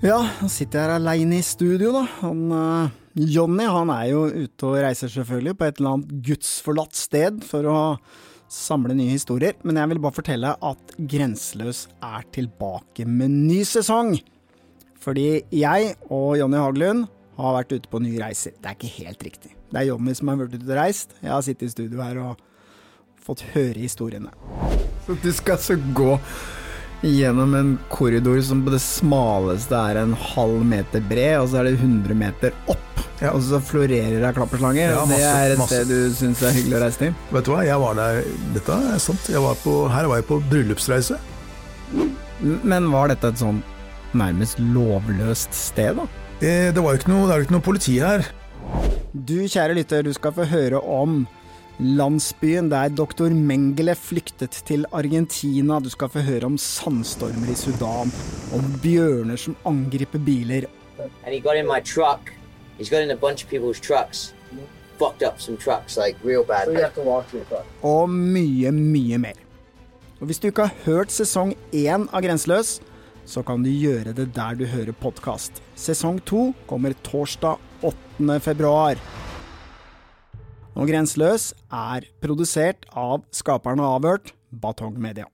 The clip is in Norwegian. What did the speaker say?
Ja, nå sitter jeg her aleine i studio, da. Han, uh, Jonny han er jo ute og reiser selvfølgelig på et eller annet gudsforlatt sted for å samle nye historier, men jeg vil bare fortelle at Grenseløs er tilbake med ny sesong. Fordi jeg og Jonny Haglund har vært ute på nye reiser. Det er ikke helt riktig. Det er Jonny som har vært ute og reist. Jeg har sittet i studio her og fått høre historiene. Så du skal altså gå gjennom en korridor som på det smaleste er en halv meter bred, og så er det 100 meter opp. Ja. Og så florerer det klapperslanger. Ja, det er et masse. sted du syns er hyggelig å reise til? Vet du hva, jeg var der Dette er sant. Var på, her var jeg på bryllupsreise. Men var dette et sånn nærmest lovløst sted, da? Det, det var jo ikke noe, det er jo ikke noe politi her. Du kjære lytter, du skal få høre om landsbyen der doktor Mengele flyktet til Argentina. Du skal få høre om sandstormer i Sudan, om bjørner som angriper biler, and he got in my truck. He's got in a bunch of people's trucks, fucked up some trucks like og mye, mye mer. Og hvis du ikke har hørt sesong én av Grenseløs, så kan du gjøre det der du hører podkast. Sesong to kommer torsdag 8. februar. Og Grenseløs er produsert av skaperne av Avhørt, Batong Media.